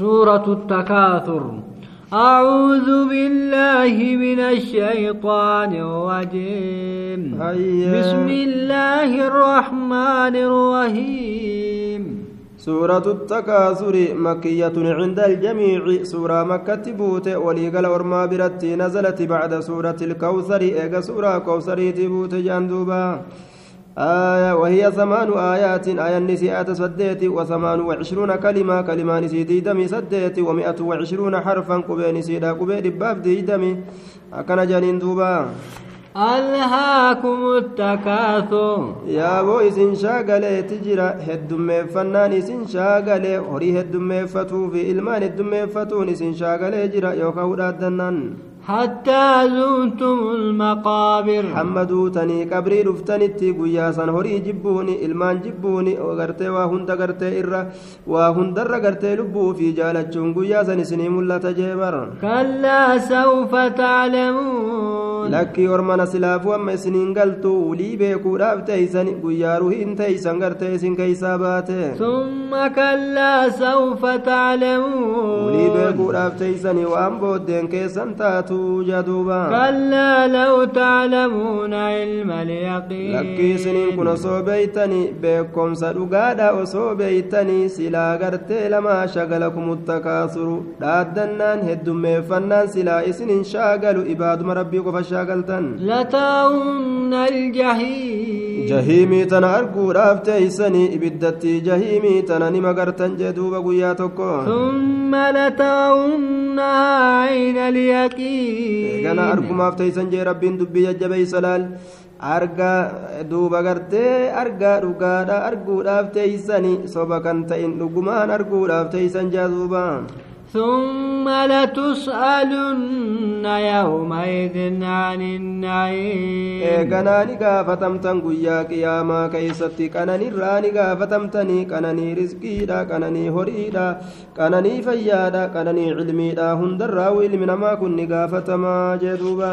سورة التكاثر. أعوذ بالله من الشيطان الرجيم. بسم الله الرحمن الرحيم. سورة التكاثر مكية عند الجميع. سورة مكة بوت وليقل ورما برتي نزلت بعد سورة الكوثر. إيقا سورة كوثر تبوت جاندوبا. آية وهي ثمان آيات آية نسيئة سديت وثمان وعشرون كلمة كلمة نسيتي دمي سديت ومئة وعشرون حرفا قبي نسيدا قبي دباب دي دمي أكن جانين دوبا ألهاكم التكاثر yaa boo isin shaagaleeti jira heddummeeffannaan isin shaagalee horii heddummeeffatuu fi ilmaan heddummeeffatuun isin shaagalee jira yookaan hudhaaddannaan حتى زرتم المقابر. حمدو تني قبري رفتني تي قويا سنهوري جبوني إلمان جبوني وغرتي وهند غرتي إرى وهند غرتي لبو في جالة جون سنسني ملا تجيبر كلا سوف تعلمون lakkii ormana silaafuu amma isiniin galtu ulii beekuudhaaf teeysan guyyaa ruhiin teeysan gartee isin keeysaa baate ثم كلا سوف ulii تعلمون beekuudhaaf teeysanii waan booddeen keessan taatu jaduuba كلا لو تعلمون علم اليقين lakkii isiniin kun osoo beeytanii beekomsa dhugaadha osoo beeytanii silaa gartee lamaa shagalakumu takaasuru dhaaddannaan heddummeeffannaan silaa isinin shaagalu ibaaduma rabbii qofa isaa galtan lataa'unna aljahiim jahiimii tana arguudhaaf teeysanii ibiddatti jahiimii tana nima gartan jee duuba guyyaa tokko. Thumma lataa'unna ayna alyaqiin eegana argumaaf teeysan jee rabbiin dubbii jajjabeeysa laal. Argaa duuba gartee argaa dhugaadha arguudhaaf teeysani soba kan ta'in dhugumaan arguudhaaf teeysan jaa duubaa ثم لتسألن يومئذ عن النعيم eeganaa ni gaafatamtan guyyaa qiyaamaa keeysatti qananirraa ni gaafatamtanii qananii risqiidha qananii horiidha qananii fayyaadha qananii cilmiidha hundarraa ilmi namaa kun ni gaafatamaa jee duuba